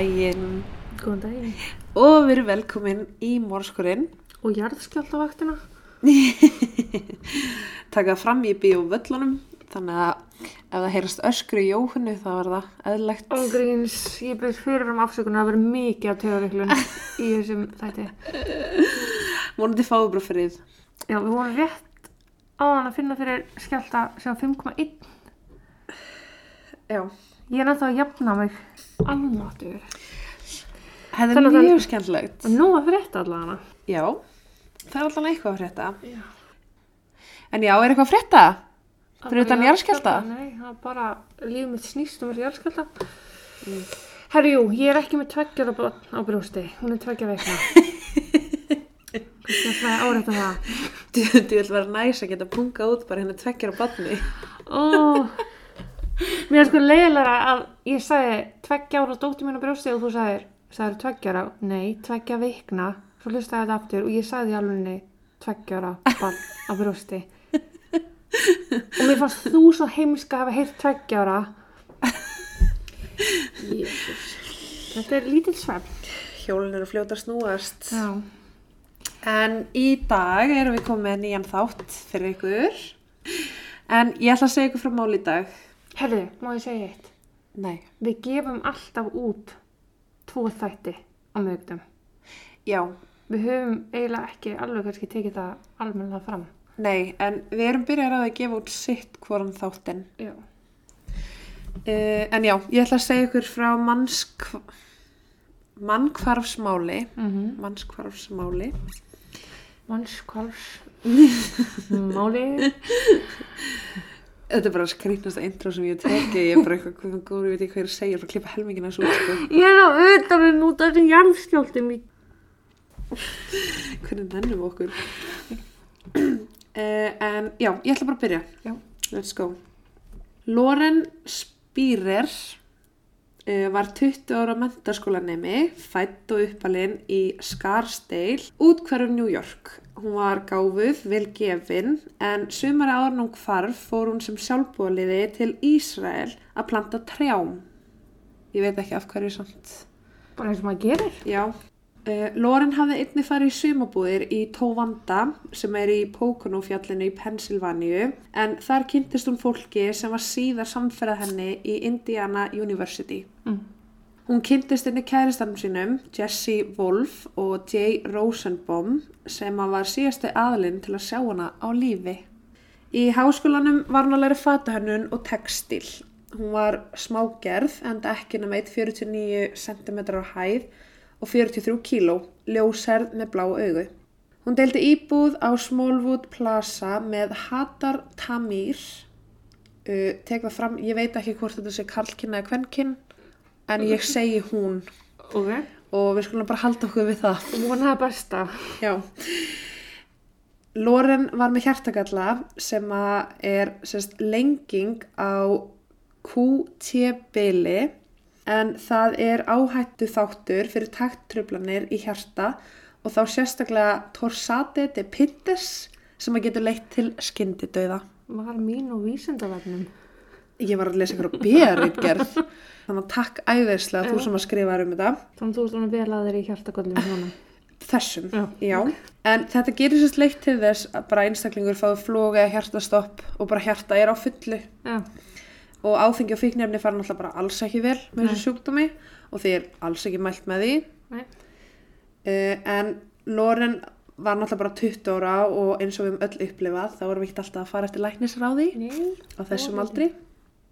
Daginn Góðan daginn. og við erum velkomin í morskurinn. Og jarðskjáltavaktina. Taka fram í bíó völlunum, þannig að ef það heyrast öskru í jóhunni þá er það eðlegt. Ángríns, ég byrð fyrir um afsökunar að vera mikið af tegareiklun í þessum þætti. Mónandi fáið bara fyrir. Já, við vorum rétt á hann að finna fyrir skjálta sem var 5,1. Já. Ég er náttúrulega að jafna mig almatur. Það er að mjög skemmtilegt. Nú að frétta allavega. Já, það er alltaf eitthvað að frétta. Já. En já, er eitthvað að frétta? Fyrir utan jarðskjálfta? Nei, það er bara lífið mitt snýst um jarðskjálta. Mm. Herri, jú, ég er ekki með tveggjara á brjósti. Hún er tveggja veikna. Kannski að það árætta það. Þú vil vera næs að geta pungað út bara hérna tveggjur á badni. Ó, mér er sko leiðilega að ég sagði tveggja ára dóttir mín á brjósti og þú sagðir, sagðir tveggja ára, nei, tveggja vikna, svo hlustaði þetta aftur og ég sagði alveg tveggja ára barn á brjósti. Og mér fannst þú svo heimska að hafa heyrt tveggja ára. Jésus. Þetta er lítill svefn. Hjólinn eru fljóta snúast. Já. En í dag erum við komið nýjan þátt fyrir ykkur. En ég ætla að segja ykkur frá mál í dag. Herðu, má ég segja eitt? Nei. Við gefum alltaf út tvo þætti á mögdum. Já, Við höfum eiginlega ekki alveg kannski tekið það almennilega fram. nei, en við erum byrjað að gefa út sitt hvoran þáttinn. Já. Uh, en já, ég ætla að segja ykkur frá mannskv... mannkvarfsmáli. Mm -hmm. Mannskvarfsmáli. Mannskvals máli. Þetta er bara skrýtnasta intro sem ég teki. Ég er bara eitthvað hvað góður, ég veit ekki hvað ég er að segja. Ég er bara að klippa helmingina þessu út, sko. Ég er á auðvitaðin út af þessum jarðskjáltum í... Hvernig nennum okkur? uh, en já, ég ætla bara að byrja. Já. Let's go. Loren Spírer uh, var 20 ára mentarskólanemi, fætt og uppalinn í Scarsdale, útkverfum New York. Hún var gáfuð, vel gefin, en sumari áður nú hvarf fór hún sem sjálfbúaliði til Ísrael að planta trjám. Ég veit ekki af hverju samt. Bara eins og maður gerir. Já. Uh, Loren hafði einnig farið í sumabúðir í Tovanda sem er í Pocono-fjallinu í Pennsylvaníu en þar kynntist hún fólki sem var síðar samferðað henni í Indiana University. Mm. Hún kynntist henni kæristanum sínum, Jesse Wolf og Jay Rosenbaum sem að var síðasti aðlinn til að sjá hana á lífi. Í háskólanum var hún að læra fatahönnun og textil. Hún var smágerð en ekki nema 1,49 cm á hæð og 43 kíló, ljóserð með blá augu. Hún deildi íbúð á Smallwood Plaza með Hadar Tamir. Uh, tek það fram, ég veit ekki hvort þetta sé karlkinn eða kvennkinn, en ég segi hún Ok. og við skulum bara halda okkur við það. Og vona það besta. Já. Loren var með hjartagalla sem að er sérst, lenging á QT-bili en það er áhættu þáttur fyrir takttrublanir í hjarta og þá sérstaklega torsate de pittes sem að getur leitt til skyndidauða. Var mín og vísindavefnum. Ég var að lesa á bérritgerð, þannig að takk æðislega þú sem að skrifa um þetta. Þannig þú ert svona vel að þeir í hjartakollum svona. Þessum, Já. já. En þetta gerir sérst leitt til þess að bara einstaklingur fáið flóg eða hjartastopp og bara hjarta er á fullu. Já. Og áfengi og fíknefni fara náttúrulega bara alls ekki vel með þessu sjúkdómi og er alls ekki mælt með því. Uh, en Loren var náttúrulega bara 20 ára og eins og við höfum öll upplifað þá erum við ekki alltaf að fara eftir læknisráði á þessum aldri.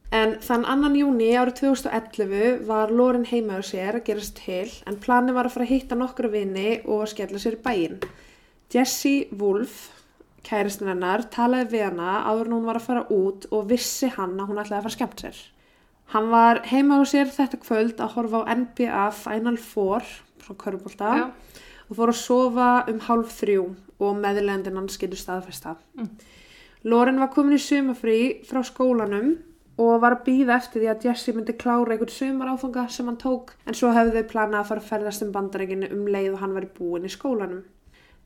En þann annan júni árið 2011 var Loren heima á sér að gerast til en planið var að fara að hitta nokkru vini og skella sér í bæinn. Jesse Wolf, kæristinn hennar, talaði við hana áður en hún var að fara út og vissi hann að hún ætlaði að fara skemmt sér. Hann var heima á sér þetta kvöld að horfa á NBA Final Four, svona körubólta, og fór að sofa um hálf þrjú og meðlegandinn hans getur staðfesta. Mm. Loren var komin í sumafrí frá skólanum og var að býða eftir því að Jesse myndi klára einhvern sumar áfanga sem hann tók en svo hefðu þau planað að fara að ferðast um bandarækinu um leið og hann var í búin í skólanum.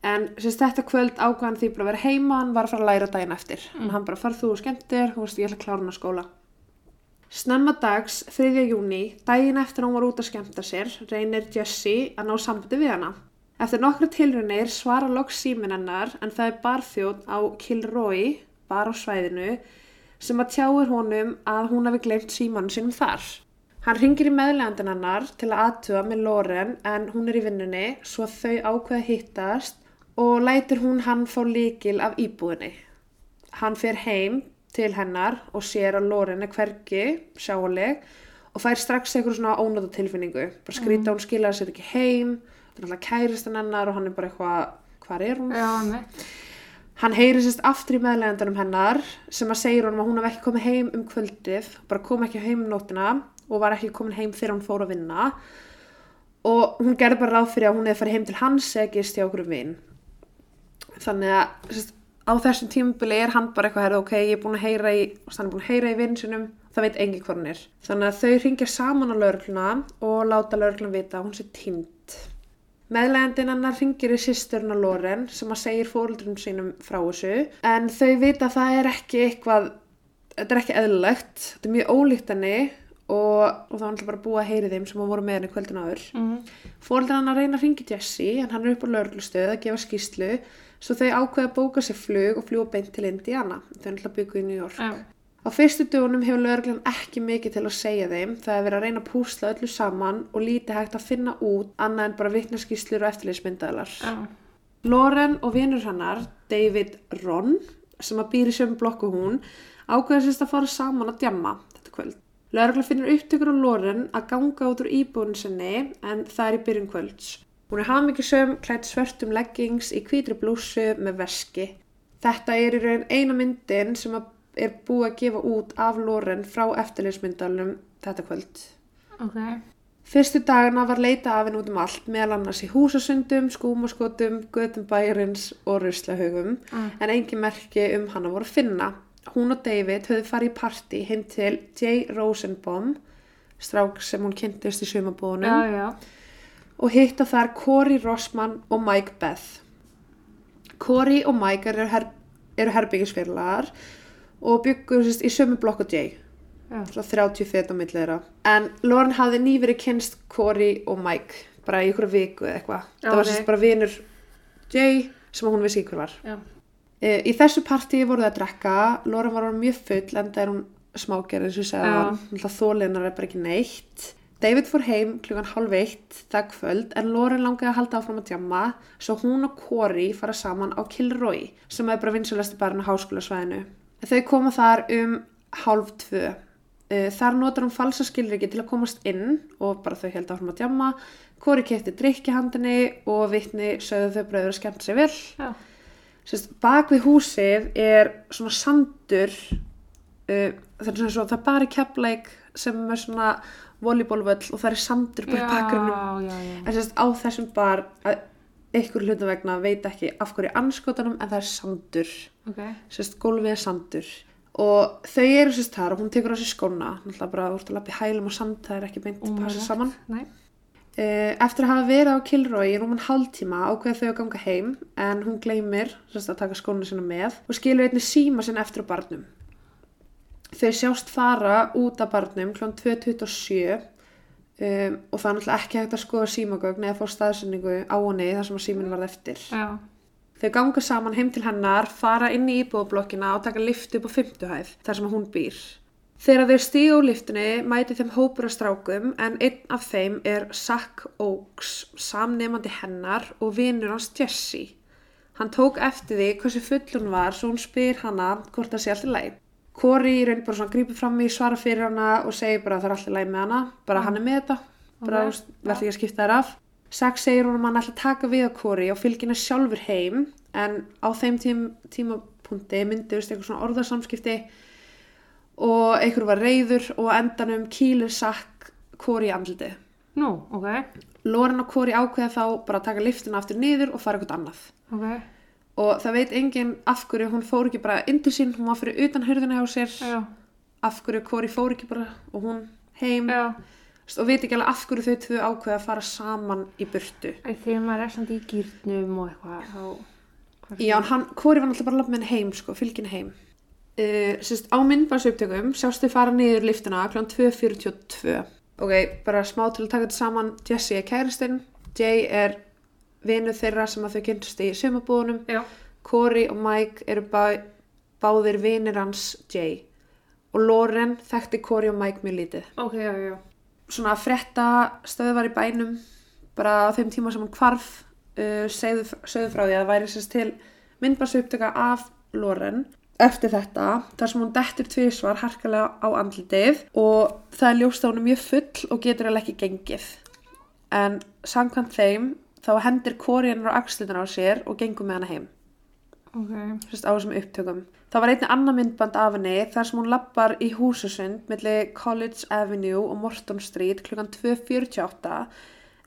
En sérst þetta kvöld ákvæðan því bara að vera heima, hann var að fara að læra daginn eftir. En hann bara farð þú og skemmtir, þú veist ég ætla að klára hann að skóla. Snemma dags, 3. júni, daginn eftir hún var út að skemmta sér, reynir Jessie að ná sambandi við hana. Eftir nokkra tilraunir svara loks símin hennar en það er barþjóð á Kilroy, bar á svæðinu, sem að tjáir honum að hún hafi glemt símanu sínum þar. Hann ringir í meðlegandin hennar til að aðtuga með Loren en hún er í vinnunni svo að þau ákveða hittast og lætur hún hann fá líkil af íbúðinni. Hann fer heim til hennar og sér að Loren er hvergi, sjáuleg, og fær strax eitthvað svona ónóta tilfinningu. Bara skrýta hún skilaði sér ekki heim, það er alltaf kæristan hennar og hann er bara eitthvað, hvað er hún? Já, mitt. Hann heyri sérst aftur í meðlegandanum hennar sem að segja honum að hún hef ekki komið heim um kvöldið, bara kom ekki heim um nótina og var ekki komin heim þegar hún fór að vinna og hún gerði bara ráð fyrir að hún hefði farið heim til hans eða gist hjá okkur vinn. Þannig að sérst, á þessum tímubili er hann bara eitthvað, herra, ok, ég er búin að heyra í, að í vinsinum, það veit engin hvað hann er. Þannig að þau ringja saman á laurugluna og láta laurugluna vita að hún sé tínd. Meðlegandinn hennar ringir í sýsturna Loren sem að segir fóruldrum sínum frá þessu en þau vita að það er ekki eitthvað, þetta er ekki eðlilegt, þetta er mjög ólíkt henni og, og það var alltaf bara búið að heyri þeim sem að voru með henni kvöldin áður. Mm. Fóruldrar hennar reyna að ringi Jesse en hann er upp á lauruglustöð að gefa skýslu svo þau ákveða að bóka sér flug og fljúa beint til Indiana. Þau er alltaf bygguð í New York. Já. Á fyrstu dögunum hefur lauruglan ekki mikið til að segja þeim. Það er verið að reyna að púsla öllu saman og lítið hægt að finna út annað en bara vitnaskýslur og eftirleysmyndaðlar. Já. Loren og vinur hennar, David Ron, sem að býri sömu blokku hún, ákveða sérst að fara saman að djamma þetta kvöld. Laurugla finnur upptökur á Loren að ganga út úr íbúinu sinni en það er í byrjun kvölds. Hún er hafmyggisöm, klætt svörtum leggings í hvítri blúsu með veski. Þetta er í raun eina myndin sem að er búið að gefa út af Loren frá eftirleysmyndalum þetta kvöld. Ok. Fyrstu dagana var leita af henn út um allt, meðal annars í húsasundum, skúmaskotum, götum bæjarins og ruslahögum, Mm. en engin merki um hana voru að finna. Hún og David höfðu farið í partí heim til Jay Rosenbaum, strák sem hún kynntist í sumabónum, Já, já. og hitta þar Corey Rossmann og Mike Beth. Corey og Mike eru, her eru herbyggisfélagar og byggur sérst, í sömu blokk og Jay. Svona 30 fet á milli þeirra. En Lauren hafði nýverið kynst Corey og Mike bara í ykkur viku eða eitthvað. Það var sérst bara vinur Jay sem hún vissi hver var. Já. e, í þessu partíi voru það að drekka. Lauren var mjög full en það er hún smágerð eins og segja það þólinar er bara ekki neitt. David fór heim klukkan halv eitt það kvöld en Lauren langaði að halda áfram að djamma. Svo hún og Corey fara saman á Kilroy sem er bara vinsulegsti barn á háskólasvæðinu. Þau koma þar um halv tvö. Eh, Þar notar hún falsa skilriki til að komast inn og bara þau held áfram að djamma. Corey kefti drikki handinni og vitni sögðu þau bröður að skemmt sér vel. Já. Sérst, bak við húsið er svona sandur uh, það er svona svo, það er bara keppleik sem er svona volleyballvöll og það er sandur bara í bakgrunum en sérst á þessum bar að ykkur hluta vegna veit ekki af hverju anskotanum en það er sandur Ok. sérst gólfið er sandur og þau eru sérst þar og hún tekur á sér skóna náttúrulega bara úr að lappa í hælum og sand það er ekki beint að passa Ómögulegt. saman Nei. Eh, Eftir að hafa verið á Kilroy í rúman hálftíma ákveða þau að ganga heim en hún gleymir sérst, að taka skónu sinna með og skilur einnig síma sinna eftir á barnum. Þau sjást fara út af barnum kl. 2.27 um, og það er náttúrulega ekki hægt að skoða símagögn eða fá staðsynningu á henni þar sem að síminn varð eftir. Já. Þau ganga saman heim til hennar, fara inn í íbúðablokkina og taka lift upp á fimmtuhæð þar sem hún býr. Þegar þeir stíga úr liftunni mæti þeim hópur af strákum en einn af þeim er Zach Oaks, samnemandi hennar og vinur hans Jesse. Hann tók eftir því hversu full hún var svo hún spyr hana hvort það sé allt í læg. Corey í raun bara svona grípur fram í svara fyrir hana og segir bara að það er allt í læg með hana, bara hann er með þetta, bara Ok, okay. verði ekki að skipta þær af. Zach segir hún að hann ætla að taka við á Corey og fylgina sjálfur heim en á þeim tím, tímapunkti myndist eitthvað svona orðarsamskipti og einhver var reyður og endanum kýlir Zach Corey í andlitið. Nú, ok. Lauren og Corey ákveða þá bara að taka liftuna aftur niður og fara eitthvað annað. Ok. Og það veit enginn af hverju hún fór ekki bara inn til sín, hún var fyrir utan hurðina hjá sér, Já. af hverju Corey fór ekki bara og hún heim Já. og veit ekki alveg af hverju þau tvö ákveða að fara saman í burtu. Æ, Þegar maður er samt í gýrnum og eitthvað, hvað- Já, hann, Corey var náttúrulega bara að lappa með henni heim, sko, fylgin heim. Uh, sérst, á myndbarsuptökum sjást þau fara niður liftuna kl. 2.42 ok, bara smá til að taka þetta saman Jesse er kæristinn Jay er vinur þeirra sem að þau kynntust í sumabúðunum. Corey og Mike eru bá, báðir vinir hans Jay og Lauren þekkti Corey og Mike mjög lítið Ok, já, já. svona frétta stöðvar í bænum bara á þeim tíma sem hann hvarf uh, segðu, segðu frá því að það væri sérst til myndbarsuptöka af Lauren eftir þetta þar sem hún dettur tvisvar harkalega á andlitið og það er ljóst að hún mjög full og getur alveg ekki gengið en samkvæmt þeim þá hendir kóriðan á axlutin á sér og gengur með hana heim Ok. sérst, á þessum upptökum. Það var einnig annað myndband af henni þar sem hún lappar í húsasund milli College Avenue og Morton Street klukkan 2.48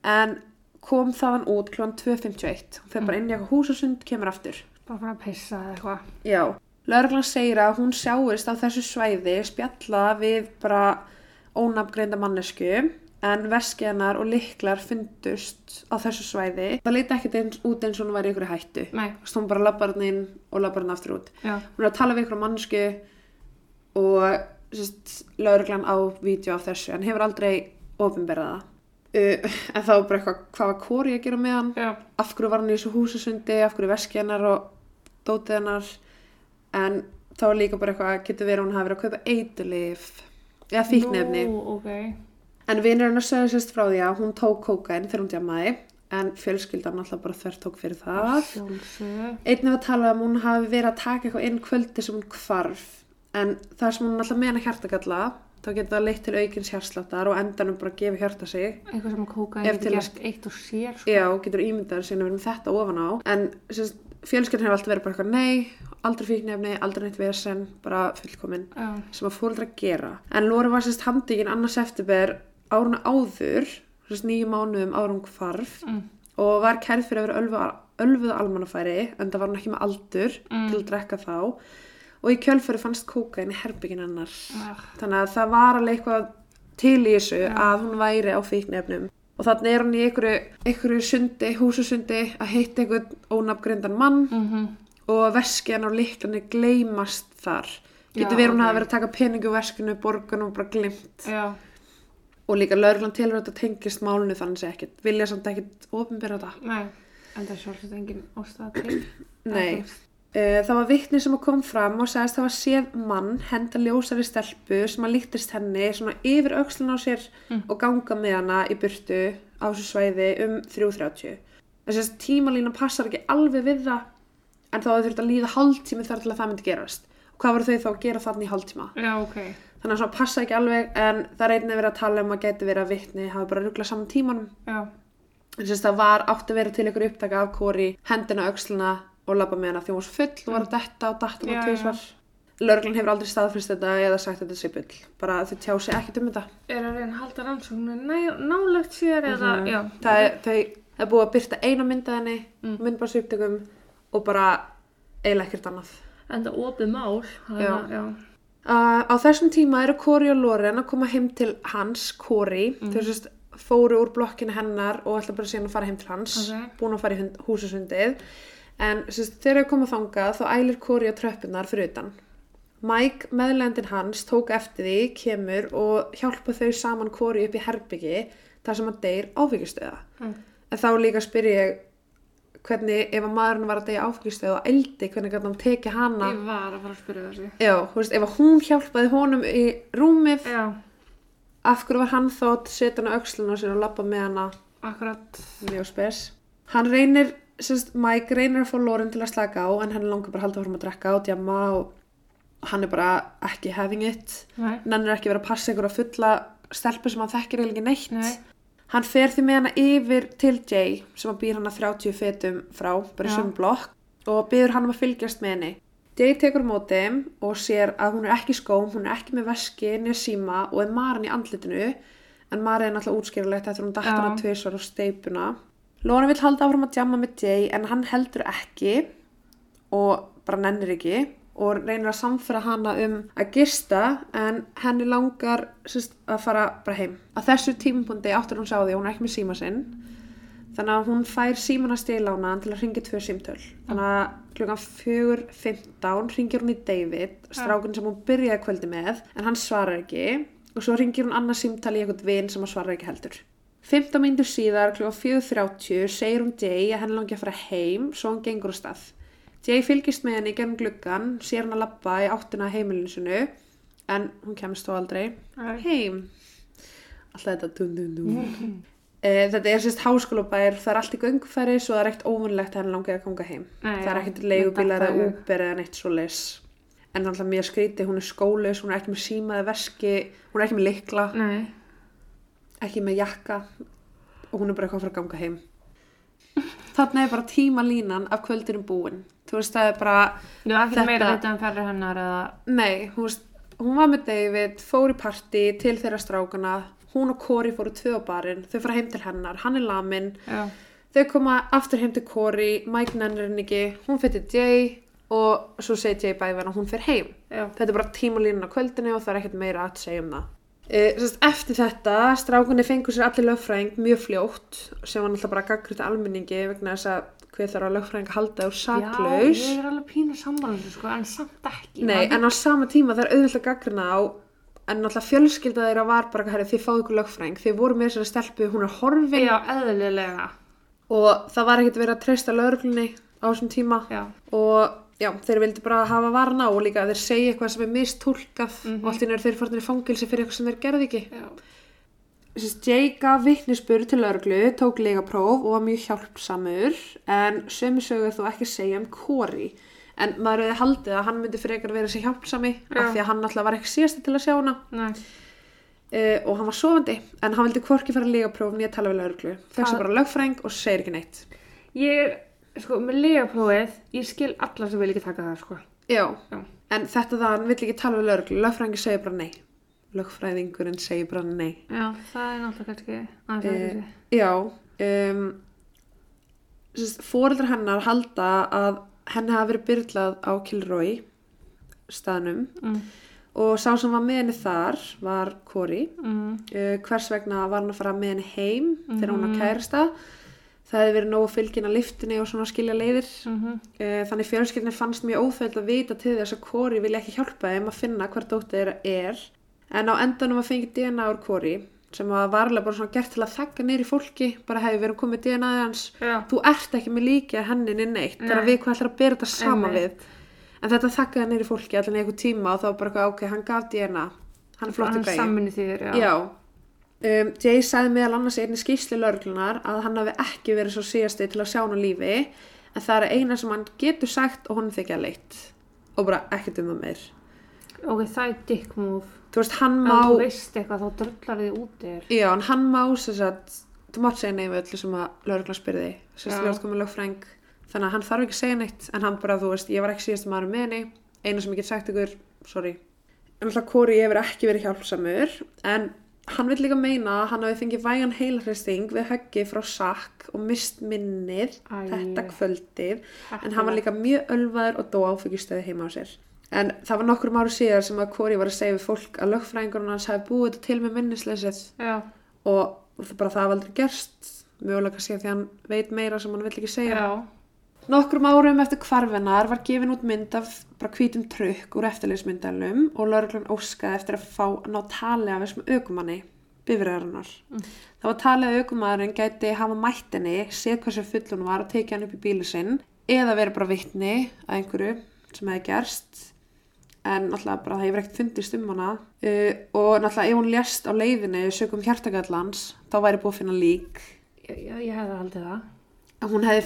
en kom þaðan út klukkan 2.51. Hún fer bara inn í eitthvað húsasund, kemur aftur. Bara fyrir að pissa eða eitthvað. Já. Lörglan segir að hún sjáist á þessu svæði spjalla við bara ónafngreinda mannesku en veski hennar og liklar fundust á þessu svæði. Það leita ekkert eins, út eins og hún var í ykkur hættu. Nei. Veist, hún bara labbar hann inn og labbar hann aftur út. Já. Hún er að tala við ykkur mannsku og lauruglan á vídeo af þessu en hefur aldrei ofinberað það. Uh, en þá bara eitthvað, hvað var Kori að gera með hann? Já. Af hverju var hann í þessu húsasundi, af hverju veski hennar og dótið hennar en þá er líka bara eitthvað, getur verið að hún hafi verið að kaupa eitulif eða fíknefni. Nú, ok. En vinur hennar sögðu sérst frá því að hún tók kókain þegar hún djamaði en fjölskyldan alltaf bara þvert tók fyrir það. Einnig var um að hún hafi verið að taka eitthvað inn kvöldi sem hún hvarf. En það sem hún alltaf meina hjartagalla þá getur það leitt til aukins hjartsláttar og endanum bara gefa hjarta sig. Eitthvað sem kóka Ef getur gert eitt og sér, sko. já, getur ímyndaður sinna verið með þetta ofan á. En sérst, fjölskyldin hefur alltaf verið bara eitthvað nei, aldrei fíknefni, aldrei neitt vesen bara fullkomin. Já. sem að fóreldra gera. En Lóri var sérst handikinn annars eftirber áruna áður nýju mánuðum árum hvarf Mm. og var kærð fyrir að vera ölfuð, ölfuð almannafæri en það var hún ekki með aldur Mm. til að drekka þá og í kjölfæri fannst kókain í herbyggin hennar Ah. þannig að það var alveg eitthvað til í þessu Já. að hún væri á fíknefnum og þannig er hún í einhverju, einhverju sundi, húsusundi að hitta einhvern ónafngrindan mann Mhm. og veski hann á líklanir gleymast þar getur verið hún hafa verið að taka peningu veskinu, borgun og bara glimt Já. Og líka lögreglan telur að þetta tengist málunu þannig sé ekkert, vilja samt ekkert ofinbera þetta Nei. En það er sjálfsagt engin ástæða til. Nei. Uh, það var vittni sem kom fram og sagðist það var séð mann henda ljósari stelpu sem að líktist henni svona yfir öxlun á sér Mm. og ganga með hana í burtu á þessu svæði um 3.30. Þess að tímalína passar ekki alveg við það en þá þurft að líða hálftími þar til að það myndi gerast. Hvað voru þau þá að gera þannig í hálftíma? Já, ok. Þannig að svona passa ekki alveg en það er einnig verið að tala um að geti verið að vittni hafi bara rugglað saman tímanum. En sérst það var átti að vera til ykkur upptaka af Kori, hendina á öxluna og labba með hana því hún var svo full og var að detta og datta Já, hana tvisvar. Lörglan hefur aldrei staðfyrst þetta eða sagt að þetta sé bull. Bara þau tjá sig ekkert um þetta. Er að reyna að halda rannsóknu nálegt sér eða, Mhm. já. Það er, þau er búið að byrta eina mynda henni, Mm. myndbarsuptökum og bara eiginlega ekkert annað. En það opið mál. þannig Já. að- já. Uh, á þessum tíma eru Kori og Loren að koma heim til hans, Kori. Mm. Þau sérst fóru úr blokkinu hennar og ætla bara síðan að fara heim til hans. Ok. Búin að fara í hund- húsasundið. En sérst, þegar þau koma þangað þá ælir Kori á tröppunar fyrir utan. Mike, meðlendin hans, tók eftir því, kemur og hjálpa þau saman Kori upp í herbyggi þar sem hann deyr áfengistöða. Mm. En þá líka spyr ég hvernig ef að maðurinn var að deyja áfengistöða og eldi, hvernig gæti hann tekið hana? Ég var að fara að spyrja þessu. Já, þú veist, ef að hún hjálpaði honum í rúmið, Já, af hverju var hann þá að setja hann á öxlun á sér og lappa með hana akkurat. mjög spes. Hann reynir, sérst, Mike reynir að fá Lauren til að slaka á, en hann langar bara að halda fórum að drekka og djama og hann er bara ekki having it. Nei. Nennir ekki verið að passa ykkur að fulla stelpu sem hann þekkir eiginlega neitt. Nei. Hann fer því með hana yfir til Jay sem að býr hana 30 fetum frá, bara í sömu blokk og byður hann um að fylgjast með henni. Jay tekur á móti þeim og sér að hún er ekki skóm, hún er ekki með veski, niður síma og er marin í andlitinu en marið er náttúrulega útskýrulegt eftir hún datt Já. hana tvisvar á steipuna. Lóna vill halda áfram að jamma með Jay en hann heldur ekki og bara nennir ekki og reynir að samfæra hana um að gista en henni langar sérst, að fara bara heim. Að þessu tímapunkti áttur hún sá því að hún er ekki með síma sinn Þannig að hún fær símana stilánaðan til að ringi tvö símtöl. Þannig að klukkan 4.15 ringir hún í David, strákun sem hún byrjaði kvöldi með, en hann svarar ekki og svo ringir hún annað símtal í einhvern vin sem hann svarar ekki heldur. 15 mínútur síðar klukkan 4.30 segir hún Jay að henni langi að fara heim svo hann gengur á stað. Jay fylgist með henni í gennum gluggan, sér hann að labba í áttina heimilinu sinu en hún kemst þó aldrei heim. Alltaf þetta dun dun dun. Eh, Þetta er sérst háskólabær, það er allt í göngfæri svo það er ekkert óvunlegt að henni langi að ganga heim. Nei, það er ekkert leigubílar eða er- Uber eða neitt svo leis. En alltaf mjög skrítið, hún er skólaus, hún er ekki með síma eða veski, hún er ekki með likla, Nei. ekki með jakka og hún er bara eitthvað að fara að ganga heim. Þarna er bara tímalínan af kvöldinum búin. Þú veist, það er bara, Þú er ekkert meira þetta en ferri hennar eða... nei, hún, veist, hún var með David, fór í partí til þeirra strákana, hún og Corey fóru tvö á barinn, þau fara heim til hennar, hann er lamin, Já. Þau koma aftur heim til Corey, Mike nennir henni ekki, hún fyrir Jay og svo segir Jay bæðan að hún fyrir heim. Já. Þetta er bara tímalínan á kvöldinu og það er ekkert meira að segja um það. E, sest, eftir þetta, strákunni fengur sér allir lögfræðing mjög fljótt sem var náttúrulega bara gaggrið almenningi vegna þess að hver þarf að lögfræðing að halda Já, saklaus. ég er alveg pínu sammálansu sko, en samt ekki. Nei, en á sama tíma það er auðvitað gaggrina á en náttúrulega fjölskylda þeirra var bara herri, þið fáðu ykkur lögfræðing, þið voru með þessari stelpu, hún er horfin Já, eðlilega. og það var ekkert verið að treysta lögreglunni á þessum tíma Já. og já, þeir vildi bara hafa varna og líka þeir segja eitthvað sem er mistúlkað Mhm. og allt í nöður þeir fórnir í fangilsi fyrir eitthvað sem þeir gerði ekki. Já. Jay gaf vittnisspur til lögreglu, tók legapróf og var mjög hjálpsamur en sömu sögu þó ekki segja um Kori. En maður hefði haldið að hann myndi frekar vera sér hjálpsami Já. af því að hann alltaf var ekki síðasti til að sjá hana uh, og hann var sofandi en hann vildi hvorki fara að legapróf nýja tala lögreglu. Fekk Það- sér bara lögfræng og segir ekki neitt. Ég er, sko, með legaprófið, ég skil alla sem vil ekki taka það, sko. Já, Já. en þetta það, hann vill ekki tala við lögreglu, lögfrængi segir bara nei. Lögfræðingurinn segir bara nei. Já, það er náttúrulega kannski aðeins uh, Já, um, fóreldrar hennar halda að henni hafi verið byrlað á Kilroy staðnum mm, og sá sem var með henni þar var Corey. mm, Uh, hvers vegna var hann að fara með henni heim þegar hún var Mhm. kærasta. Það hefði verið nógu fylgin að liftinni og svona skilja leiðir. mm Uh, þannig fjölskyldinni fannst mjög óþægild að vita til þess að Corey vilja ekki hjálpa þeim að finna hver dóttir er. En á endanum að fengi DNA úr Corey sem var varlega bara svona gert til að þakka neyri fólki, bara hefði verið komið DNA hans. Já. Þú ert ekki með líkið henni inn neitt, það er að Nei. við hvað ætlar að bera þetta sama Einmitt. við. En þetta þakkaði neyri fólki allan í einhver tíma og þá bara ok, hann gaf DNA, hann er Hann þýðir, já. Já. Um, Jay sagði meðal annars í einni skýrslu lauruglunar að hann hafi ekki verið svo síðasti til að sjá hann lífi en það er eina sem hann getur sagt og hún þykja leitt og bara ekkert um það meir. Ok, það er dick move. Þú veist, hann má, þú veist eitthvað, þá drullar þið út þér. já, en hann má sem sagt, þú mátt segja nei við öllu sem að lauruglan spyrði, sem Já. sagt, ljótt komið lögfræng þannig að hann þarf ekki að segja neitt en hann bara, þú veist, ég var ekki síðasti maður með henni eina sem ég get sagt ykkur, sorry en alltaf Kori hefur ekki verið hjálpsamur en hann vil líka meina að hann hafi fengið vægan heilhristing við höggi frá sakk og mist minnið Æ. þetta kvöldið en hann var líka mjög ölvaður og dó áfengistöði heima á sér en það var nokkur áru síðar sem að Kori var að segja við fólk að lögfræðingurinn hans hafi búið þetta til með minnisleysið og það bara það hafa aldrei gerst. Mögulega kannski að því hann veit meira sem hann vill ekki segja. Já. Nokkrum árum eftir hvarfinar var gefin út mynd af bara hvítum trukk úr eftirleysmyndalum og lauruglan óskaði eftir að fá að ná tali af þessum aukumanni, bifræðarinnar. Það var talið að aukumæðurinn gæti hafa mættinni, séð hversu full hún var og tekið hann upp í bílu sinn eða verið bara vitni að einhverju sem hefði gerst en náttúrulega bara það hefur ekkert fundist um hana. Uh, og náttúrulega ef hún lést á leiðinni sögum hjartagallans þá væri búið að finna lík. Já, ég hefði haldið það.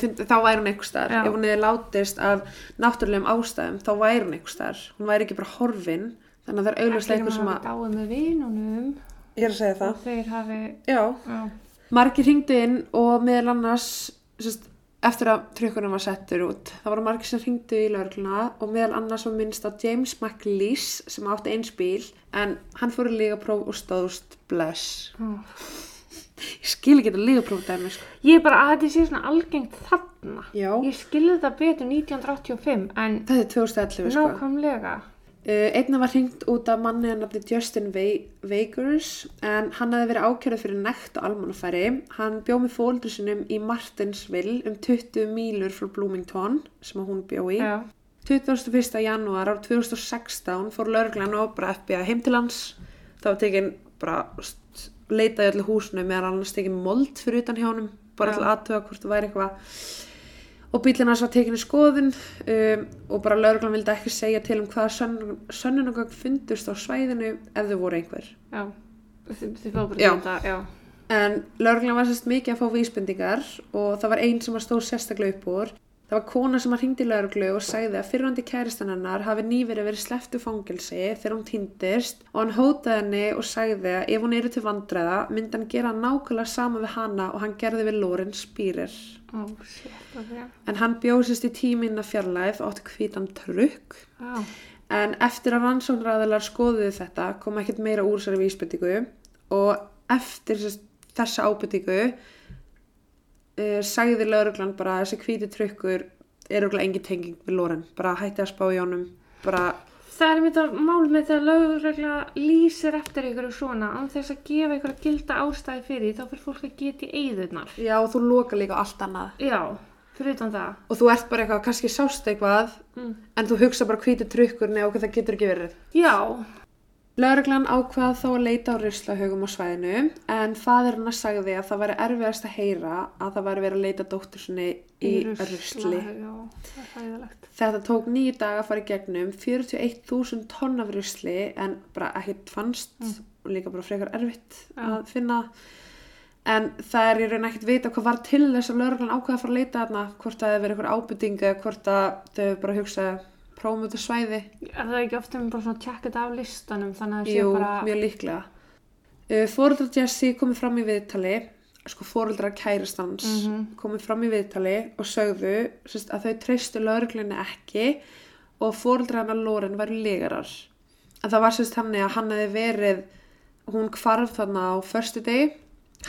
fundið, þá væri hún staðar. Já. ef hún hefði látist af náttúrulegum ástæðum þá væri hún einhver staðar. Hún væri ekki bara horfin þannig að það er augljóslega einhver sem að dáið með vinunum. Ég er að segja það. Hafi, já, já, margir hringdu inn og meðal annars sest, eftir að trykkunum var settur út það voru margir sem hringdu í laurugluna og meðal annars var minnst á James McLeese sem átti eins bíl en hann fór í lígapróf og stóðst bless já. ég skil ekki þetta lígapróf dæmi sko. Ég er bara að þetta sé svona algengt þarna. já, Ég skilði það betur 1985 en þetta er 2011 sko. nákvæmlega. Uh, einna var hringt út af manni að nafni Justin Vakers en hann hefði verið ákjörð fyrir nekt og almannafæri. Hann bjó með fóldur sinum í Martinsville um 20 mílur frá Bloomington sem hún bjó í. Já. 21. janúar ár 2016 fór lauruglan og bara FBI heim til hans. Það var tekin bara leitaði öllu húsinu meðan annars tekin mold fyrir utan hjá honum bara Já. til aðtöga hvort það væri eitthvað og bílinn hans var tekin í skoðun um, og bara lauruglan vildi ekki segja til um hvaða sönn, sönnunagögn fundust á svæðinu ef þau voru einhver. Já. Þið fá bara þetta, já. En lauruglan var sérst mikið að fá vísbendingar og það var einn sem var stóð sérstaklega upp úr. Það var kona sem var hringdi lauruglu og sagði að fyrrandi kæristan hennar hafi nýverið verið sleftu fangilsi þegar hún týndist og hann hótaði henni og sagði að ef hún eru til vandræða myndi hann gera nákvæmlega sama við hana og hann gerði við Loren Spýrir. Ó, shit, ok. En hann bjóðsist í tíminna fjarlæð og átti hvítan trukk Já. En eftir að rannsóknræðilar skoðuðu þetta kom ekkert meira úr þessari vísbendingu og eftir þess- þessa ábendingu uh, sagði lauruglan bara að þessi hvíti trukkur er auðvitað engin tenging við Loren. Bara hætti að spá í honum, bara, Það er mitt að mál með þegar lögregla lýsir eftir ykkur svona án þess að gefa ykkur að gilda ástæði fyrir þá fyrir fólk að geta í eyðurnar. já þú loka líka allt annað. Já, fyrir utan það. Og þú ert bara eitthvað, kannski sást eitthvað, Mm. en þú hugsa bara hvíti trukkur, nei okkur það getur ekki verið. Já, Lauruglan ákvað þá að leita á ruslahögum á svæðinu en fadir hennar sagði að það væri erfiðast að heyra að það væri verið að leita dóttur sinni í, hæðilegt. Þetta tók nýju daga að fara í gegnum 41.000 tonn af rusli en bara ekkert fannst og líka bara frekar erfitt Já. að finna en það er í raun ekkert vita hvað var til þess að lauruglan ákvaða að fara að leita þarna hvort það hefði verið eitthvað ábyrtingu eða hvort að þau hefur bara hugsað prófum þetta svæði Er það ekki ofta með bara svona tjekka þetta af listanum þannig að það sé Jú, bara... mjög líklega. Uh, Fóreldrar Jesse komið fram í viðtali, sko fóreldrar kæristans Mhm. komið fram í viðtali og sögðu sérst, að þau treystu lauruglunni ekki og fóreldrar hennar Loren væru legarar. En það var sérst hann að hann hefði verið, hún hvarf þarna á förstu degi,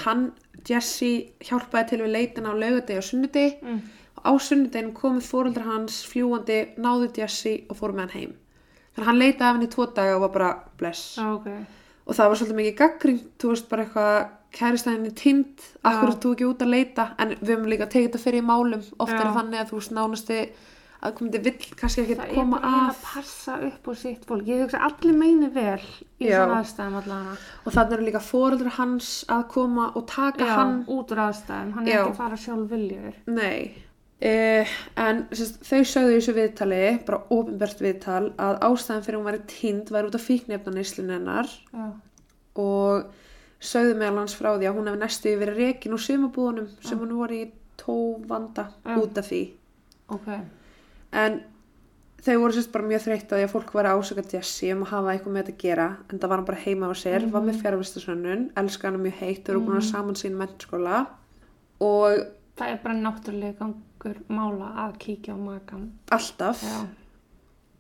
hann, Jesse, hjálpaði til við leitina á laugardegi og sunnudegi Mm. Og á sunnudegin komið fóreldrar hans fljúandi, náðu Jesse og fóru með hann heim. Þannig að hann leitaði af henni tvo daga og var bara bless. Já, ok. Og það var svolítið mikið gaggrínt, þú veist bara eitthvað kæristæðinni tind, akkur er þú ekki út að leita, en við höfum líka tekið þetta fyrir í málum, oft er Já. þannig að þú veist nánasti að komandi vill kannski ekki Það er koma bara að að passa upp á sitt fólk. Ég hugsa að allir meini vel í Já. svona aðstæðum allavega. og þannig eru líka fóreldur hans að koma og taka Já, hann út úr aðstæðum. Hann er ekki að fara sjálf viljur. Nei, uh, en sérst, þau sögðu í þessu viðtali, bara ofinbært viðtal, að ástæðan fyrir hún væri tind væri út af fíknefnaneslun hennar Já. og sögðu meðal hans frá því að hún hefði næstu verið rekin úr sumabúðunum sem hún voru í tóvanda Já. út af því. Ok. En þau voru sérst bara mjög þreytt á því að fólk var ásökað Jesse um að hafa eitthvað með þetta að gera en það var hann bara heima á sér, var með fjárvistasönnun, elska hann mjög heitt, þau eru búin að saman sín mennskóla og Það er bara náttúrulega gangur mála að kíkja á makan. alltaf Já.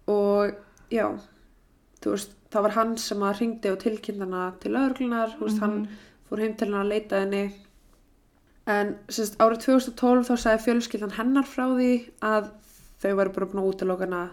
og já, veist, það var hann sem að ringdi og tilkynna til lögreglunar, þú veist, hann fór heim til hana að leita henni en sérst, árið 2012 þá sagði fjölskyldan hennar frá því að þau væri bara búin að útiloka hana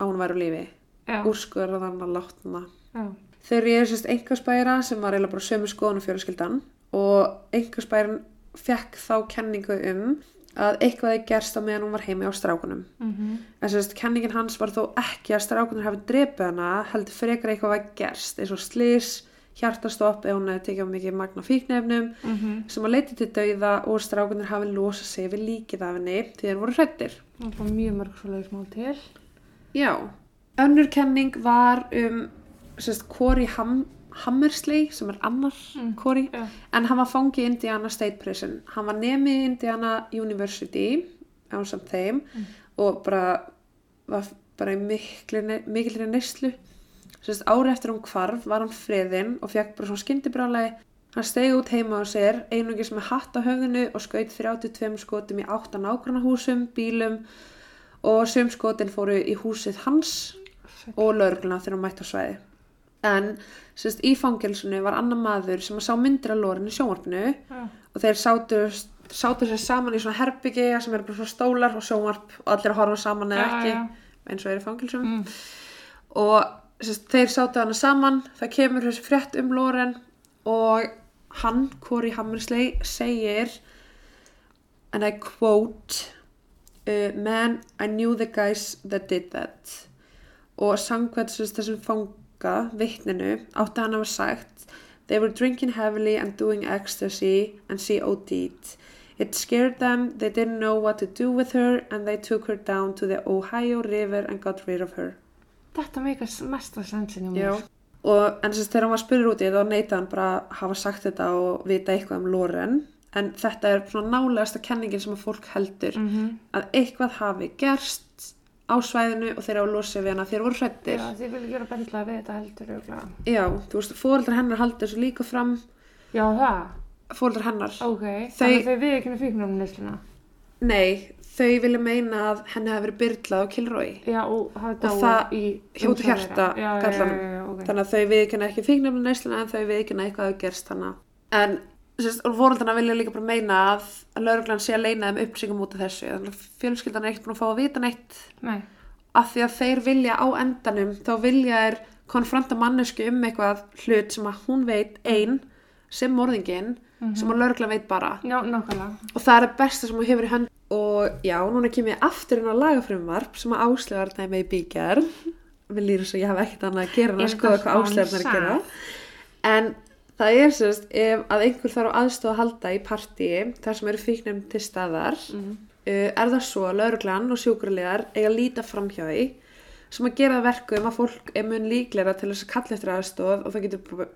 að hún væri á lífi Já. úrskurða þannig að láta hana Já. Þau eru sérst einhverspæra sem var eiginlega bara sömu skoðun og fjölskyldan og einhverspærin fekk þá kenningu um að eitthvað er gerst á meðan hún var heimi á strákunum. Mm En sérst kenningin hans var þó ekki að strákunir hafi drepið hana, heldur frekar eitthvað var gerst, eins og slís, hjartastopp eða hún hefði tekið á mikið magna fíknefnum Mhm. sem að leiti til dauða og strákunir hafi losað sig við líkið af henni því þeir voru hrættir. Bara mjög mörg svo leiðismál til. Já, önnur kenning var um sérst Corey Ham Hammersley sem er annar Mm. Corey Já. en hann var fangið í Indiana State Prison hann var nemi í Indiana University ásamt þeim og bara var bara í mikilri neyslu ári eftir hún hvarf var hann friðinn og fekk bara svona skyndibrálaði hann stegi út heima á sér einungis með hatt á höfðinu og skaut 32 skotum í átta nágrannahúsum, bílum og sum skotin fóru í húsið hans og lögregluna þegar hann mætti á svæði. En sérst, í fangelsinu var annar maður sem sá myndir af lórinu sjónvarpinu Já. og þeir sátu, sátu sér saman í svona herbyggi sem eru bara svona stólar og sjónvarp og allir að horfa saman eða Já, ekki já. eins og er í fangelsum Mm. og sérst, þeir sátu hana saman, það kemur þessi frétt um Loren og hann, Corey Hammersley, segir and I quote uh, Man, I knew the guys that did that og sérst, þessum fanga, vittninu, átti hann að hafa sagt They were drinking heavily and doing ecstasy and she OD'd. It scared them, they didn't know what to do with her and they took her down to the Ohio River and got rid of her. Þetta meika mesta sensin í mér. Og en þess að þegar hann var spurður út í þá neyta hann bara að hafa sagt þetta og vita eitthvað um Loren. En þetta er svona nálegasta kenningin sem að fólk heldur Mm að eitthvað hafi gerst á svæðinu og þeir á losi við hana þeir voru hrættir. Já, þið vilja gera bendlaði við þetta heldur auðvitað. Já, þú veist, fóreldrar hennar haldi þessu líka fram, Já, það. fóreldrar hennar. Ok. Þau- Þannig að þau við ekki fíknum nesluna. Nei, þau vilja meina að henni hafi verið byrlað á Kilroy. Já, og hafa Og dáið í... hljóti umsjá hjarta þeirra. Já, já, já, gallanum. já, já, ok. Þannig að þau viðkynna ekki fíknefni neysluna en þau viðkynna eitthvað hafi gerst hana. En og fóreldrarna vilja líka bara meina að, að lauruglan sé að leina þeim upplýsingum út af þessu. Fjölskyldan er ekkert búin að fá að vita neitt Nei. af því að þeir vilja á endanum, þá vilja þeir konfronta mannesku um eitthvað hlut sem að hún veit ein sem morðingin, sem að lauruglan veit bara. Já, og það er það besta sem hún hefur í hönd og já, núna kem ég aftur inn á lagafrumvarp sem að áslegar dæmi í bíkjar við lýrum svo ég hef ekkert annað að gera en Er að skoða hvað áslegarnar er gera en það er sérst ef að einhver þarf aðstofa að halda í partíi þar sem eru fíknum til staðar Mhm. uh, er það svo að lauruglan og sjúkurlegar eiga að líta fram hjá því sem að gera það verkum að fólk er mun líklega til þess að kalla eftir aðstof og það getur,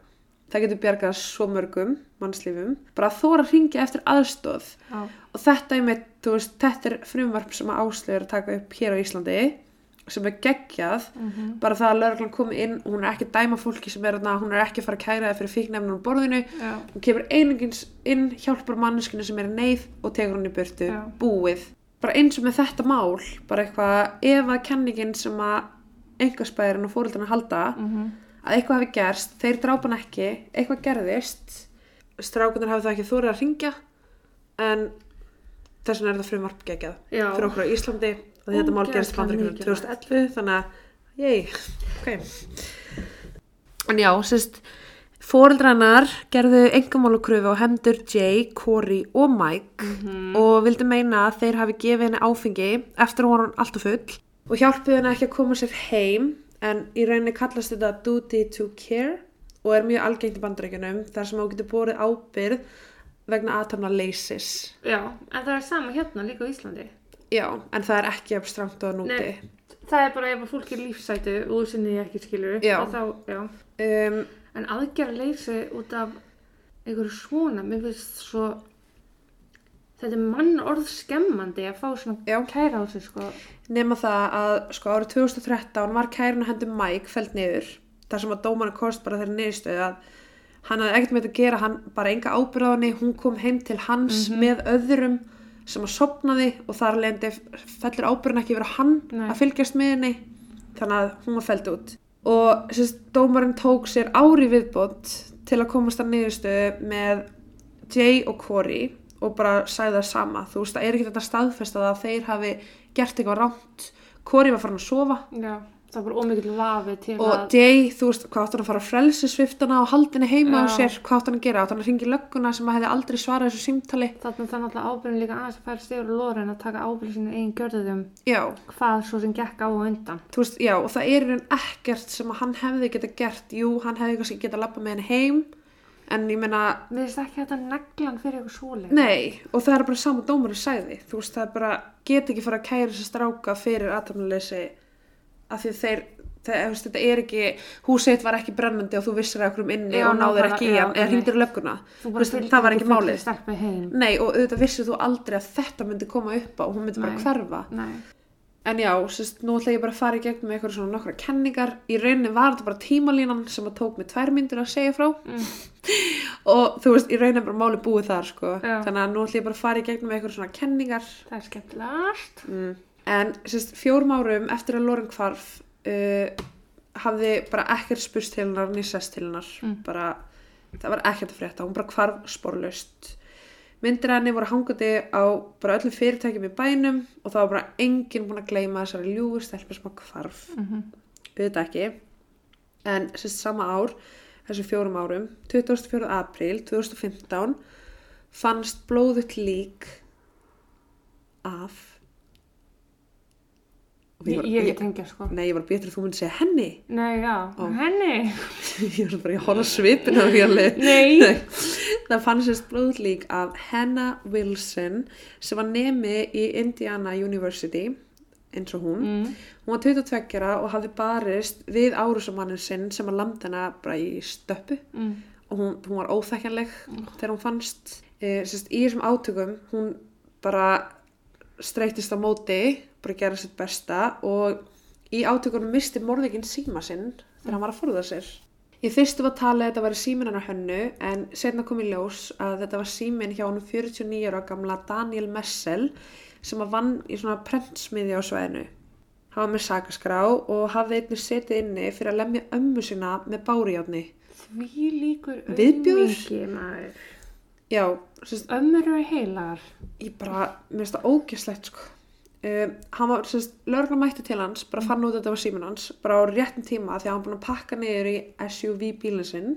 það getur bjargað svo mörgum mannslífum bara þóra að ringja eftir aðstof Já. og þetta er með, veist, þetta er frumvarp sem að áslögur að taka upp hér á Íslandi sem er geggjað Mhm. bara það að lauruglan komi inn hún er ekki að dæma fólki sem er þarna, hún er ekki að fara að kæra það fyrir fíknefnum á borðinu, Já. hún kemur einungins inn, hjálpar manneskinu sem er neyð og tekur hann í burtu, Já. búið bara eins og með þetta mál bara eitthvað, ef að kenningin sem að engaspæðurinn og fóröldarna halda Mhm. að eitthvað hafi gerst, þeir drápa hann ekki eitthvað gerðist strákunar hafi það ekki þórið að ringja en þess vegna er þetta frumvarp geggjað Já. fyrir okkur á Íslandi og þetta mál gerist í mikilvægt. 2011 þannig að, yey, ok en já, sérst fóreldrarnar gerðu engamálakröfu á hendur Jay, Corey og Mike Mhm. og vildi meina að þeir hafi gefið henni áfengi eftir að hún var alltaf full og hjálpuðu henni ekki að koma sér heim en í rauninni kallast þetta duty to care og er mjög algengt í bandaríkjunum þar sem þú getur borið ábyrð vegna aðtamna leysis Já, en það er sama hérna líka á Íslandi. Já, en það er ekki að strangt og núti Nei. Það er bara ef að fólk er lífsætu og þú sinni ekki skilur Já. þá, já. um, En aðgerra leysi út af einhverju svona, mér finnst svo þetta er mann orð skemmandi að fá svona Já. kæra á sig sko. nema það að sko árið 2013 var kærun að hendur Mike feld niður þar sem að dómarinn kost bara þeirra niðurstöðu að hann hafði ekkert með þetta að gera hann bara enga ábyrgð á henni, hún kom heim til hans með öðrum sem að sopnaði og þar lendi fellur ábyrgðin ekki vera hann Nei. að fylgjast með henni þannig að hún var feld út. Og sérst, dómarinn tók sér ári viðbót til að komast að niðurstöðu með Jay og Corey og bara sagði það sama. Þú veist það er ekki þetta staðfesta að þeir hafi gert eitthvað rámt Corey var farin að sofa. Já, það var ómikið vafi til og að Jay, þú veist, hvað átt hann að fara að frelsi sviftana og haldinni heima á sér? Hvað átt hann að gera, átt hann að ringi lögguna sem að hefði aldrei svarað þessu símtali? Þarna það náttúrulega ábyrðin líka aðeins að færa stigur og lorin að taka ábyrðin sinni eigin gjörðum. Já, hvað svo sem gekk á og undan. þú veist, já, og það er raun ekkert sem að hann hefði geta gert. Jú, hann hefði kannski geta lappa með henni heim en ég meina, Mér finnst ekki þetta neglan fyrir eitthvað svoleið. nei og það er bara sama dómarinn sagði, þú veist, það er bara get ekki fara að kæra þessi stráka fyrir aðtamleysi af því þeir þeir, þetta er ekki, húsið þitt var ekki brennandi og þú vissir að okkur um inni Já, og náður ekki í hann eða hringdir í lögguna bara það var ekki málið. Nei, og auðvitað vissir þú aldrei að þetta myndi koma upp á og hún myndi bara Nei. hverfa. Nei. En já, sérst, nú ætla ég bara að fara í gegnum eitthvað svona nokkra kenningar. Í rauninni var þetta bara tímalínan sem að tók mig tvær myndir að segja frá. Mm. og þú veist, í rauninni bara máli búið þar, sko. Þannig að nú ætla ég bara að fara í gegnum eitthvað svona kenningar. En sérst, fjórum árum eftir að Loren hvarf uh, hafði bara ekkert spurst til hennar ný sest til hennar. Mm. Bara, það var ekkert að frétta. Hún bara hvarf sporlaust. Myndir henni voru hangandi á bara öllum fyrirtækjum í bænum og það var bara enginn búin að gleyma þessari ljúgu stelpur sem að hvarf. Mm Auðvitað ekki. En sérst sama ár, þessu fjórum árum, 24. apríl 2015, fannst blóðut lík af... Og Ég, ég get tengja sko. Nei, ég var betur að þú myndi segja henni. Nei, já, Ó. henni. ég var bara að hóla svipin á hérli. Nei. Það fannst sérst blóðut lík af Hannah Wilson sem var nemi í Indiana University, eins og hún. Mm. Hún var 22 ára og hafði barist við árusamannin sinn sem að landa hana bara í stöppu Mm. og hún, hún var óþekkjanleg þegar hún fannst. E, sérst, í þessum átökum hún bara streytist á móti, bara gera sitt besta og í átökunum misti morðikinn síma sinn þegar hann var að forða sér. Í fyrstu var talið að þetta væri síminn hennar hönnu en setna kom í ljós að þetta var síminn hjá honum 49 ára gamla Daniel Messel sem að vann í svona prentsmiði á sveðinu. Hann var með sakaskrá og hafði einnig setið inni fyrir að lemja ömmu sína með bárjáðni. Því líkur aumingi maður. Já, Ömmur eru heilagar. ég bara, mér finnst það ógeslegt sko. Um, hann var, sérst, lögregla mætti til hans, bara fann út að þetta var síminn hans, bara á réttum tíma því að hann búin að pakka niður í SUV bílinn sinn,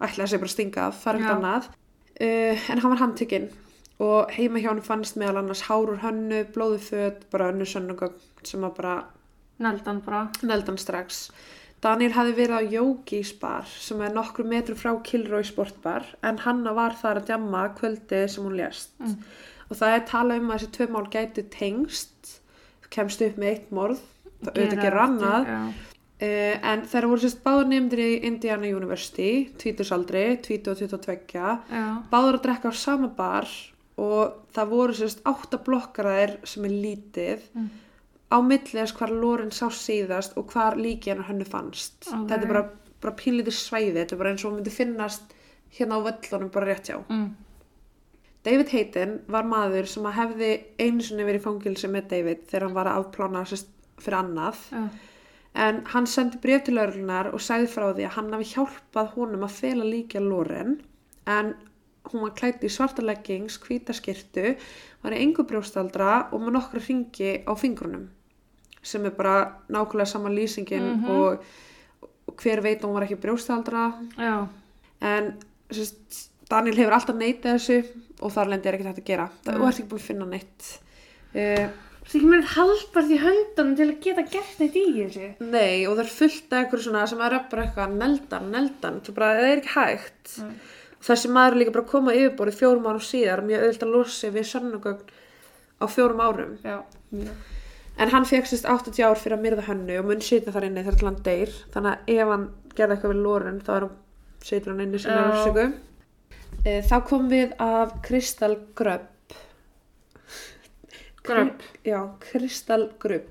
ætlaði sig bara að stinga fara ekkert annað. Uh, en hann var handtekinn og heima hjá hann fannst meðal annars hárur hönnu, blóðu föt, bara önnu sönnugögn sem var bara Neldan bara. neldan strax. Daniel hafði verið á Yogi's bar sem er nokkru metru frá Kilroy sportbar en Hanna var þar að djamma kvöldi sem hún lést. Mm. Og það er talað um að þessi tvö mál gætu tengst, kemst upp með eitt morð, það auðvitað gerur annað. Já. Uh, en þeir voru sérst báður nefndir í Indiana University, tvítusaldri, tvítu og 22, Já. báður að drekka á sama bar og það voru sérst átta blokkaraðir sem er lítið Mm. á milli þess hvar Loren sá síðast og hvar líki hennar hennu fannst. Ok. Þetta er bara, bara pínlítið svæði, þetta er bara eins og hún myndi finnast hérna á völlunum bara rétt hjá. Mm. David Hayden var maður sem að hefði einu sinni verið fangilsi með David þegar hann var að afplána sérst fyrir annað. Já. En hann sendi bréf til laurlunar og sagði frá því að hann hafi hjálpað honum að fela líka Loren en hún var klætt í svarta leggings, hvíta skirtu, var í engu brjóstaldra og með nokkra ringi á fingrunum sem er bara nákvæmlega sama lýsingin Mhm. og, og hver veit hún var ekki brjóstaldra Já. en sérst, Daniel hefur alltaf neitað þessu og þar lendi er ekkert hægt að gera það þú ert ekki búin að finna neitt uh, Það er ekki með haldbart í höndunum til að geta gert neitt í þessu. Nei, og það er fullt af eitthvað svona sem er bara eitthvað neldan, neldan, það, bara, það er ekki hægt. Nei. Þessi maður er líka bara koma yfirborið fjórum árum síðar, mjög auðvitað sig við sannugögn á fjórum árum. Já. En hann fekk sérst 80 ár fyrir að myrða hönnu og mun sitja þar inni þegar hann deyr. Þannig að ef hann gerði eitthvað við Loren, þá er hann, situr hann inni sem er þá kom við af Crystal Grubb. Grubb. Já, Crystal Grubb.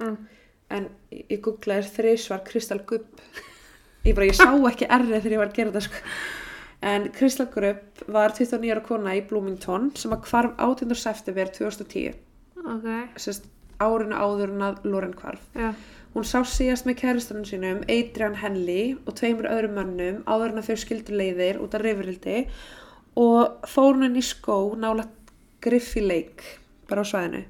Mm. en ég googlaði þrísvar Kristal Gubb ég bara, ég sá ekki errið þegar ég var að gera þetta sko. en Kristal Gubb var 29 ára kona í Bloomington sem að hvarf 18. september 2010 Ok. sérst árinu áður en að Loren hvarf Já. Hún sá síðast með kæristunum sínum Adrian Henley og tveimur öðrum mönnum áður en að þau skildu leiðir út af rifrildi og fór hún inn í skó nála Griffey Lake bara á svæðinu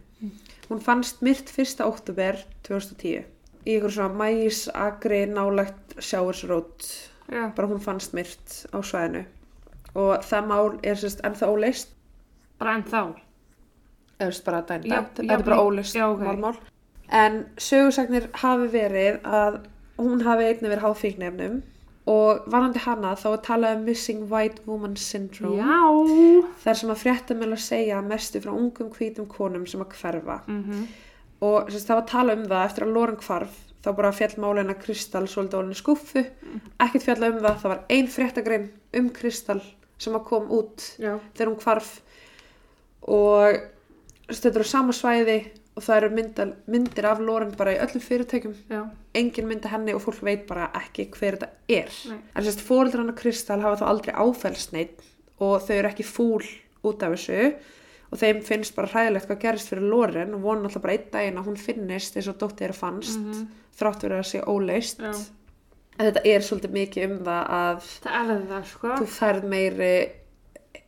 hún fannst myrt 1. oktober 2010 í ykkur svona mæs, agri, nálagt sjáursrót Já. bara hún fannst myrt á svæðinu og það mál er sérst ennþá óleist Bara en þá. eða veist bara dæn Já, þetta er bara óleist já, ok. málmál en sögursagnir hafi verið að hún hafi einnig verið háð fíknefnum og varandi hana þá er talað um Missing White Woman Syndrome Já. þar sem að fréttamil að segja mestu frá ungum hvítum konum sem að hverfa Mhm. og sérst, það var talað um það eftir að Loren hvarf þá bara fjall málina Kristal svolítið ólinni skuffu ekkert fjalla um það, það var ein fréttagrein um Kristal sem að kom út Já. þegar hún hvarf og þetta eru á sama svæði og það eru myndal, myndir af Loren bara í öllum fyrirtækjum Já. engin mynda henni og fólk veit bara ekki hver þetta er Nei. en sérst fóreldrar hann Kristal hafa þá aldrei áfælst neitt og þau eru ekki fúl út af þessu og þeim finnst bara hræðilegt hvað gerist fyrir Loren og vona alltaf bara einn daginn að hún finnist eins og dóttir þeirra fannst Mhm. þrátt verið að sé óleist Já. en þetta er svolítið mikið um það að Það það, sko. þú færð meiri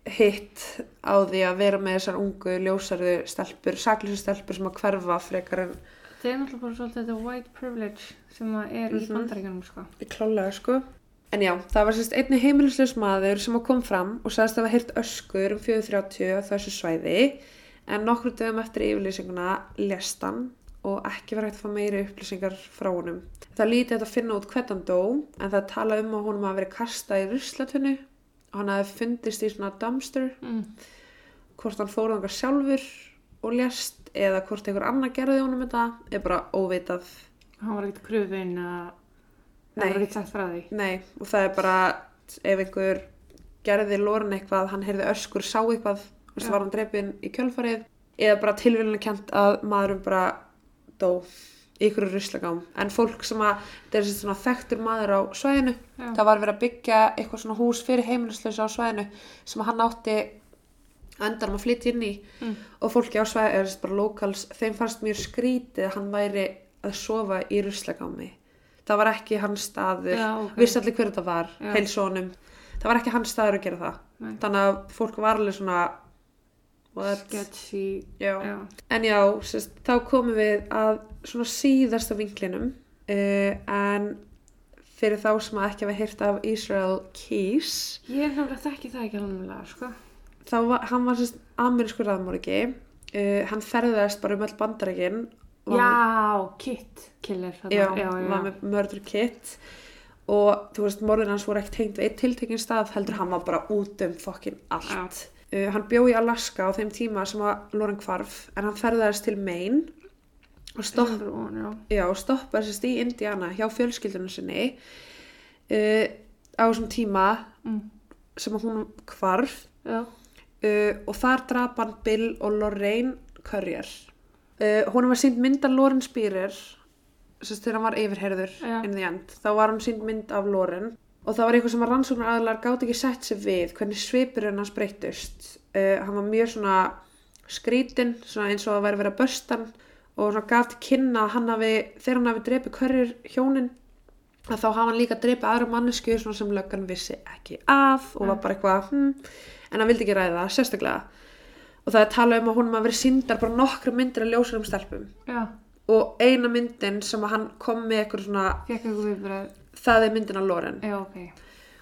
hitt á því að vera með þessar ungu ljósarðu stelpur, saklísu stelpur sem að hverfa frekar en Það er náttúrulega bara svolítið þetta white privilege sem að er í Mhm. bandaríkjanum sko. Í klálega sko. En já, það var sérst einni heimilisleus maður sem kom fram og sagðist að hafa heyrt öskur um 4.30 á þessu svæði en nokkru dögum eftir yfirlýsinguna lest hann og ekki var hægt að fá meiri upplýsingar frá honum. Það lítið að finna út hvernig hann dó en það tala um að honum hafi verið kastað í ruslatunnu og hann hafi fundist í svona dumpster Mm. hvort hann fór þangað sjálfur og lest eða hvort einhver annar gerði honum þetta er bara óvitað. Hann var ekkert krufin Nei. það var ekkert sagt frá því. Nei, og það er bara ef einhver gerði lórin eitthvað, hann heyrði öskur, sá eitthvað, þú veist, Já. var hann drepinn í kjölfarið eða bara tilvílunni kent að maðurum bara dó í ykkur ruslagám. En fólk sem að, þetta er svona þekktur maður á svæðinu, Já. það var verið að byggja eitthvað svona hús fyrir heimilislausa á svæðinu sem hann átti endanum að flytja inn í Mm. og fólki á svæði, eða bara locals, þeim fannst mjög skrítið að hann væri að sofa í ruslagámi. Það var ekki hans staður, Já, ok. vissi allir hver þetta var, heilsónum. Það var ekki hans staður að gera það. Nei. Þannig að fólk var alveg svona? Sketchy. Já. Já. En já, sérst, þá komum við að svona síðasta vinklinum, uh, en fyrir þá sem að ekki hafa heyrt af Israel Keys, Ég er náttúrulega þekki það ekki alveg, sko. þá var, hann var sérst amerískur raðmorgi, uh, hann ferðast bara um öll bandarækin. Já, Kit Killer. já, já, já. var með murder kit og þú veist, morðin hans voru ekki tengt við eitt tiltekinn stað, heldur hann var bara út um fokkin allt. Uh, hann bjó í Alaska á þeim tíma sem að Loren hvarf, en hann ferðaðist til Maine og stopp, Number one, já. já, stoppaði sérst í Indiana hjá fjölskyldunum sinni uh, á þessum tíma Mm. sem að hún hvarf Já. uh, og þar drap hann Bill og Lorraine Currier. Hún var sínd mynd af Loren sérst þegar hann var yfirherður end. Þá var hann sínd mynd af Loren og það var eitthvað sem að rannsóknar aðlar gátt ekki sett sig við hvernig svipurinn hans breytust. Uh, hann var mjög svona skrítin, svona eins og að væri verið að börsta hann og svona gaf til kynna að hann hafi, þegar hann hafi drepið Currier hjónin að þá hafa hann líka drepið aðra mannesku svona sem löggan vissi ekki af og var bara eitthvað hm, en hann vildi ekki ræða það sérstaklega og það er talað um að hún hafa verið síndar bara nokkra myndir af ljósurum stelpum Já. og eina myndin sem að hann kom með eitthvað svona. Það er myndin af Loren Já, ok.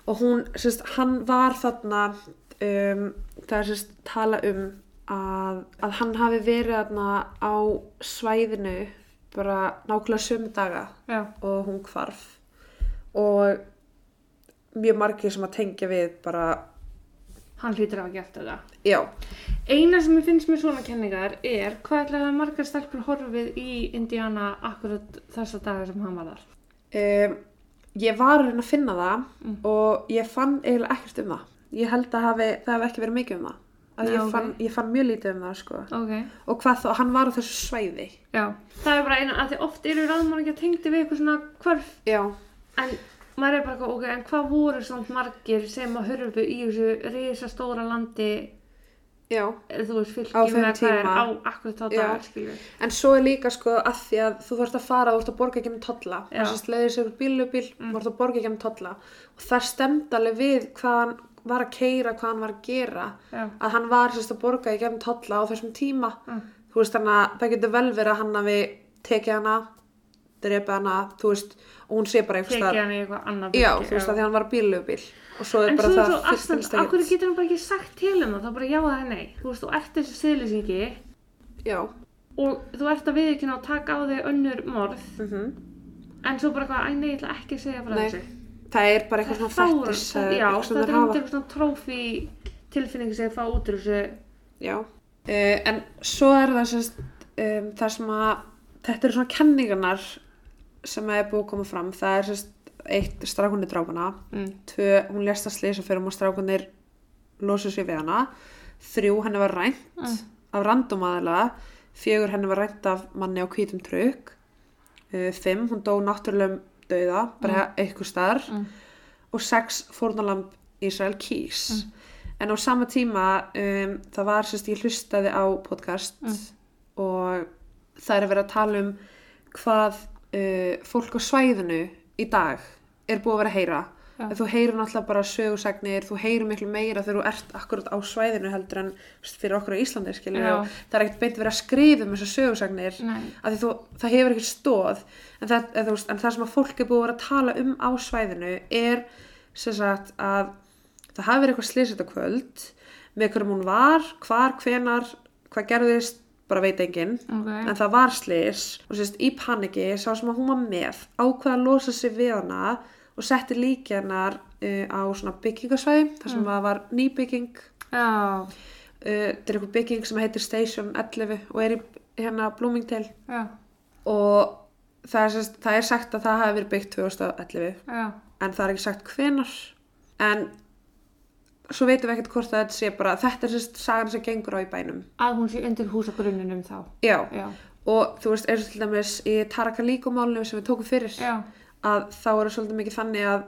og hún, sérst, hann var þarna um, það er sérst tala um að, að hann hafi verið þarna á svæðinu bara nákvæmlega sömu daga Já. og hún hvarf og mjög margir sem að tengja við bara, Hann hlýtur að hafa gert þetta. já, Eina sem ég finnst með svona kenningar er hvað ætlaði að margar stelpur horfið í Indiana akkurat þessa daga sem hann var þar. um, ég var að finna það Mm. og ég fann eiginlega ekkert um það ég held að hafi, það hef ekki verið mikið um það að Nei, ég, ok. fann, ég fann mjög lítið um það sko. Ok. og hvað þá, hann var á þessu svæði Já. Það er bara eina, að því oft eru ráðmann ekki að tengdi við eitthvað svona hvörf já, En maður er bara ok, en hvað voru svona margir sem að hörfu í þessu risastóra landi, já þú veist, Á fylgjum með hvað er á akkurat Já. dag. En svo er líka sko að því að þú þarfst að fara, þú þarfst að borga ekki með tolla. Já. Þess að leiðir sér bílubíl, mm. þú þarfst að borga ekki með tolla. Og það stemd alveg við hvað hann var að keira, hvað hann var að gera. Já. Að hann var sérst að borga ekki með tolla á þessum tíma. Mm. Þú veist þannig að það getur vel verið að hann hafi tekið hana, drepið hana, þú veist, og hún sé bara Tekið staðar. hann í eitthvað annað Já, byrgi, þú veist að því að hann var bílubíl. Og svo er En bara svo það fyrst af hverju ekkert. getur hann bara ekki sagt til um það, þá bara já það er nei. Þú veist, þú ert þessi stiðlýsingi Já. og þú ert að viðkynna og taka á þig önnur morð, Mm en svo bara eitthvað, æ nei, ég ætla ekki að segja frá þessu. Það er bara eitthvað svona fættis. Já, þetta er eitthvað svona trófi tilfinningi sem ég fá út úr þessu. Já, uh, en svo er það sérst, um, það sem að þetta eru svona kenningarnar sem er búið að koma fram það er sérst eitt strákunni drápuna Mm. tvö, hún lést að slýsa fyrir og strákunir losu sér við hana. Þrjú, henni var rænt Mm. af random aðalega fjögur, henni var rænt af manni á hvítum trukk. Uh, fimm, hún dó náttúrulegum dauða, bara eitthvað staðar. Mm. og sex fórnalamb Israel Keys en á sama tíma um, það var sérst ég hlustaði á podcast og það er að vera að tala um hvað uh, fólk á svæðinu í dag er búið að vera að heyra. Já. þú heyrir náttúrulega bara sögursagnir þú heyrir miklu meira þegar þú ert akkurat á svæðinu heldur en fyrir okkur á Íslandi það er ekkert beint verið að skrifa um þessar sögursagnir þú, það hefur ekkert stóð en það, eða, veist, en það sem að fólk er búið að vera að tala um á svæðinu er sagt að það hafi verið eitthvað slýsett á kvöld með hverjum hún var, hvar, hvenar hvað gerðist, bara veit enginn. Ok. en það var slís og sérst í paniki sá sem að hún var með ákveða að losa sig við hana og setti líki hennar uh, á svona byggingasvæði þar sem mm. var nýbygging. Já, uh, þetta er eitthvað bygging sem heitir Station 11 og er í hérna Bloomingdale. Já, og það er, sérst, það er sagt að það hafi verið byggt 2011 já. en það er ekki sagt hvenar en svo veitum við ekkert hvort að þetta sé bara þetta er sérst sagan sem gengur á í bænum Að hún sé undir húsagrunninum þá. já, Já, og þú veist eins og til dæmis í Tarakalíkumálunum sem við tókum fyrir já, að þá er það svolítið mikið þannig að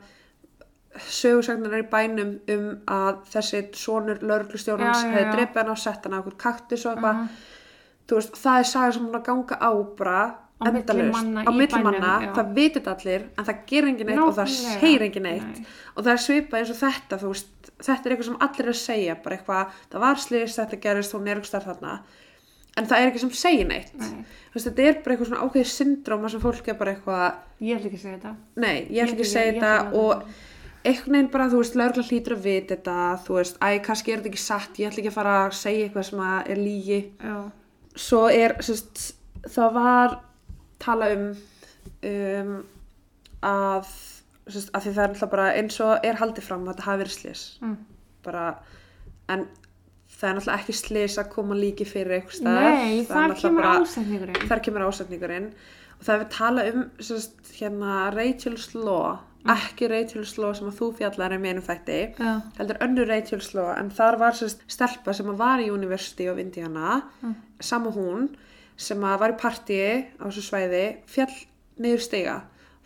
sögursagnar er í bænum um að þessi sonur hefði já. dreipið hann á okkur kaktus og eitthvað Mhm. þú veist, það er saga sem hún að ganga á bara Á milli manna já. það vitit allir en það gerir engin neitt og það Nákvæmlega. segir engin neitt Nei. og það er svipað eins og þetta þú veist, þetta er eitthvað sem allir er að segja bara eitthvað, það var slýst, þetta gerist hún er ekki starf þarna en það er ekki sem segir neitt Nei. Þú veist, þetta er bara eitthvað svona ákveðið syndróma sem fólk er bara eitthvað ég ætla ekki að segja þetta. Nei, ég ætla Ég- ekki að segja þetta og einhvern veginn bara, þú veist, lögregla hlýtur að vita þetta, þú veist, æ, kannski er þetta ekki satt, ég ætla ekki að fara að segja eitthvað sem er lígi. Já, Svo er, sérst, það var tala um, um að, sérst, að því það er náttúrulega bara eins og er haldið fram að þetta hafi verið slis. Mm. Bara, en það er náttúrulega ekki slis að koma líki fyrir eitthvað staðar. Nei, er þar kemur bara- ásetningurinn. þar kemur ásetningurinn og það er við tala um sérst, hérna Rachel's Law ekki Rachel's Law sem að þú fjallar um í einum þætti Já, heldur önnur Rachel's Law en þar var sérst, stelpa sem að var í University of Indiana Mm. sama hún sem að var í partíi á þessu svæði fjall niður stiga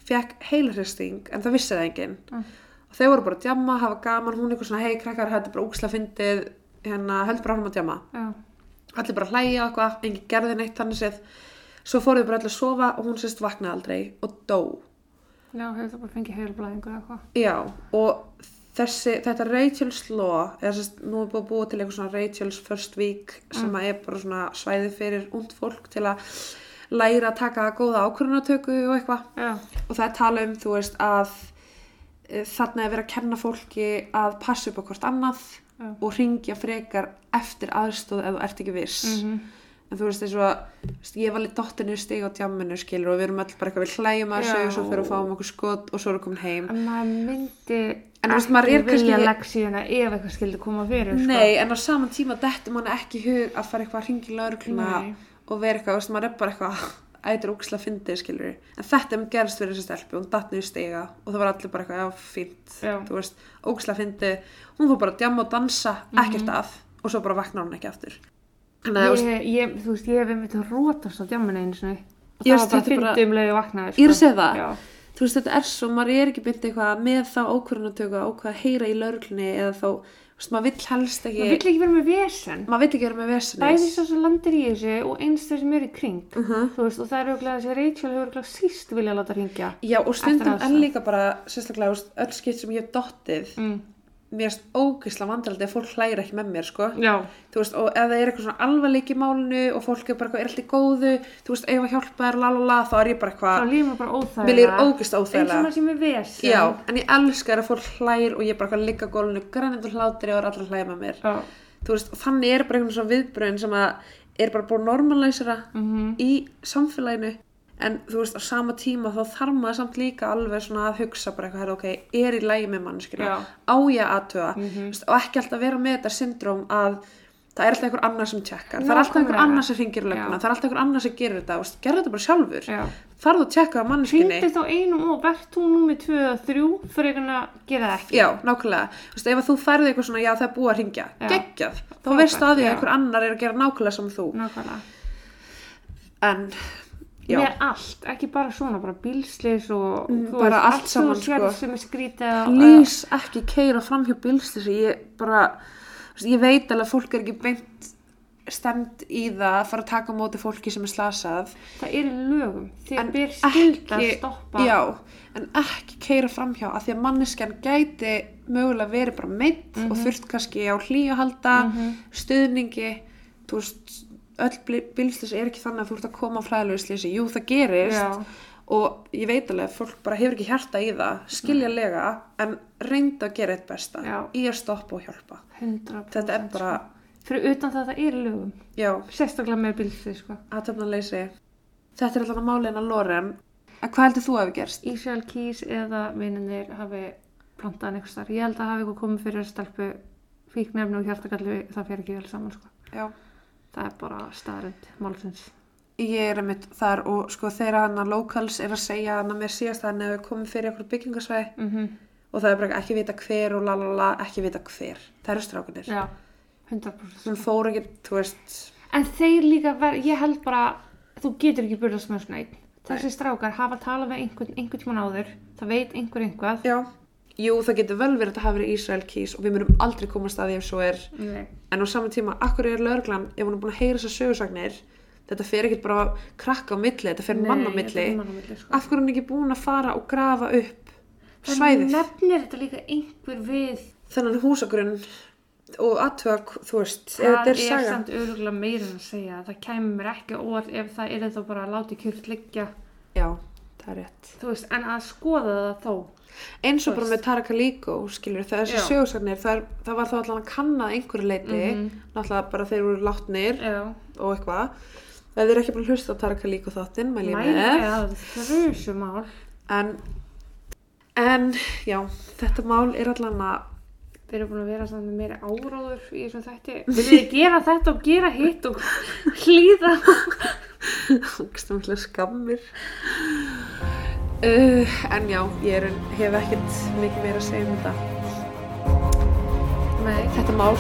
fekk heilarhristing en það vissi það enginn. Mm. og þau voru bara að djamma, hafa gaman hún eitthvað svona hei krakkar, þetta er bara úksla fyndið hérna, heldur bara hann að djamma. Já, allir bara hlæja eitthvað, engin gerði neitt þannig séð. Svo fóruðu bara allir að sofa og hún sérst vaknaði aldrei og dó. Já, hefur það bara fengið heilblæðingu eða eitthvað. já, og þessi, þetta Rachel's Law eða sérst, nú er búið að búið til eitthvað svona Rachel's First Week sem að er bara svona svæði fyrir und fólk til að læra að taka góða ákvörðunatöku og eitthvað. Já, og það er tala um, þú veist, að e, þarna er verið að kenna fólki að passa upp á hvort annað Já. og ringja frekar eftir aðstóð ef þú ert ekki viss. Mhm, en þú veist eins og ég var alveg dottinu stig á tjamminu skilur og við erum öll bara eitthvað við hlægjum að Já. þessu svo fyrir að fáum okkur skot og svo erum komin heim en maður myndi En veist, maður er vilja kannski- leksíuna ef eitthvað skildi koma fyrir, sko. Nei, en á saman tíma dettur mann ekki hug að fara eitthvað að ringi laurugluna og vera eitthvað, veist, maður er bara eitthvað ætir úksla fyndið, skilur en þetta er gerst fyrir þessi stelpu, hún datt niður stiga og það var allir bara eitthvað, já, fínt þú veist, úksla fyndið hún fór bara að djamma og dansa, Mhm. ekkert að og svo bara vaknar hún ekki aftur Ég, ég, þú veist, ég hef einmitt að rótast á djamminu einu sinni. Og það var bara er um leiði vaknaði, Ég er að segja það. Já, þú veist, þetta er svo, maður er ekki byrnt eitthvað með þá ákvörðunatöku að ákveða að heyra í lauruglunni eða þá, þú veist, maður vill helst ekki maður vill ekki vera með vesen. maður vill ekki vera með vesinni Bæði svo sem landir í þessu og eins þeir sem eru í kring. Mhm. Þú veist, og það er auðvitað þessi Rachel hefur auðvitað síst vilja láta hringja. Já, og stundum er líka bara, sérstaklega, Mm. mér erst ógisla vandraldi að fólk hlægir ekki með mér, sko. Veist, og ef það er eitthvað svona alvarleik í málinu og fólk er bara eitthvað, er alltaf góðu, þú veist, ef að hjálpa þér, lalala, þá er ég bara þá eitthvað, líður mér bara óþægilega. mér líður ógist Eins og maður sem er vesen. Já, en ég elskar að fólk hlægir og ég er bara eitthvað að ligga á gólfinu, grænendur hlátri og er allir að hlægja með mér. Já. Þú veist, og þannig er bara einhvern svona viðbröðin sem að er bara búin normalæsera Mhm. í samfélaginu en þú veist á sama tíma þá þarf maður samt líka alveg svona að hugsa bara eitthvað, ok, er í lægi með mannskina á ég að aðtöða Mhm. veist, og ekki alltaf vera með þetta syndróm að það er alltaf einhver annar sem tjekkar það er alltaf einhver annar sem ringir löguna það er alltaf einhver annar sem gerir þetta, veist, gerðu þetta bara sjálfur Já. farðu að tjekka á mannskinni Hringdu þá einum og verðt þú númið 2 eða 3 fyrir að gera það ekki. Já, nákvæmlega. Þú veist, ef þú færði eitthvað svona, já, það er búið að ringja, geggjað. Þá veistu að því að einhver annar er að gera nákvæmlega sem þú. Nákvæmlega. En, já, Með allt, ekki bara svona, bara bílslis og Mm, bara veist, allt saman, sko. skrítið lýs ekki keira fram hjá bílslissi ég bara, ég veit alveg að fólk er ekki beint stend í það að fara að taka móti fólki sem er slasað það er í lögum þér En ber skilda að stoppa já, en ekki keira framhjá af því að manneskjan gæti mögulega verið bara meitt Mhm. og þurft kannski á að halda stuðningi þú veist, öll bílslis er ekki þannig að þú ert að koma á flæðlöfslýsi jú, það gerist Já. og ég veit alveg að fólk bara hefur ekki hjarta í það skiljanlega, en reynda að gera eitt besta Já. í að stoppa og hjálpa 100% þetta er bara, sko. fyrir utan það að það er í lögum já, sérstaklega með bílstið sko. þetta er alltaf málin að Loren en hvað heldur þú að hafi gerst? Ísrael Kís eða vininir hafi plantaðan eitthvað starf ég held að hafi komið fyrir stelpu fíknefni og hjartakalli það fer ekki vel saman sko. Það er bara staðrönd málsins. Ég er einmitt þar og sko þegar hann að locals er að segja hann að mér síðast að hann hefur komið fyrir okkur byggingasvæði mm -hmm. og það er bara ekki vita hver og lalala, ekki vita hver. Það eru strákunir, já, 100% hún fór ekki, þú veist. En þeir líka verð, ég held bara, þú getur ekki burðast með svona einn. Þessi strákar hafa talað við einhvern, einhvern tímann áður, það veit einhver einhvað. já, jú það getur vel verið að það hafi verið Ísrael kís og við myndum aldrei komast að því ef svo er Nei. en á saman tíma, akkur er lögreglan ef hún er búin að heyra þessar sögursagnir þetta fer ekkert bara krakka á milli þetta fer mann á milli, mann á milli, sko. af hverju er hún ekki búin að fara og grafa upp Það svæðið nefnir þetta líka einhver við, þennan húsagrunn og aðtöga, þú veist, það er, er samt öruglega meira en að segja. Það mér ekki óvart ef það er þá bara að láti kjört liggja, já, það er rétt veist, en að skoða það þó. Eins og Þú bara veist. með Tara Kaliko skilur, þessi Já. sögursagnir það, er, það var þá allan að kanna einhverju leiti Mhm. náttúrulega bara þeir eru látnir Já, og eitthvað þið er ekki búin að hlusta á Tara Kaliko þáttinn mæli ég mæli með en, en já, þetta mál er allan að Við erum búin að vera með meiri áráður í þessum þætti. Viljið þið gera þetta og gera hitt og hlýða? Ógeðslega skammir uh, en já, ég er, hef ekkert mikið meira að segja um þetta Nei. þetta mál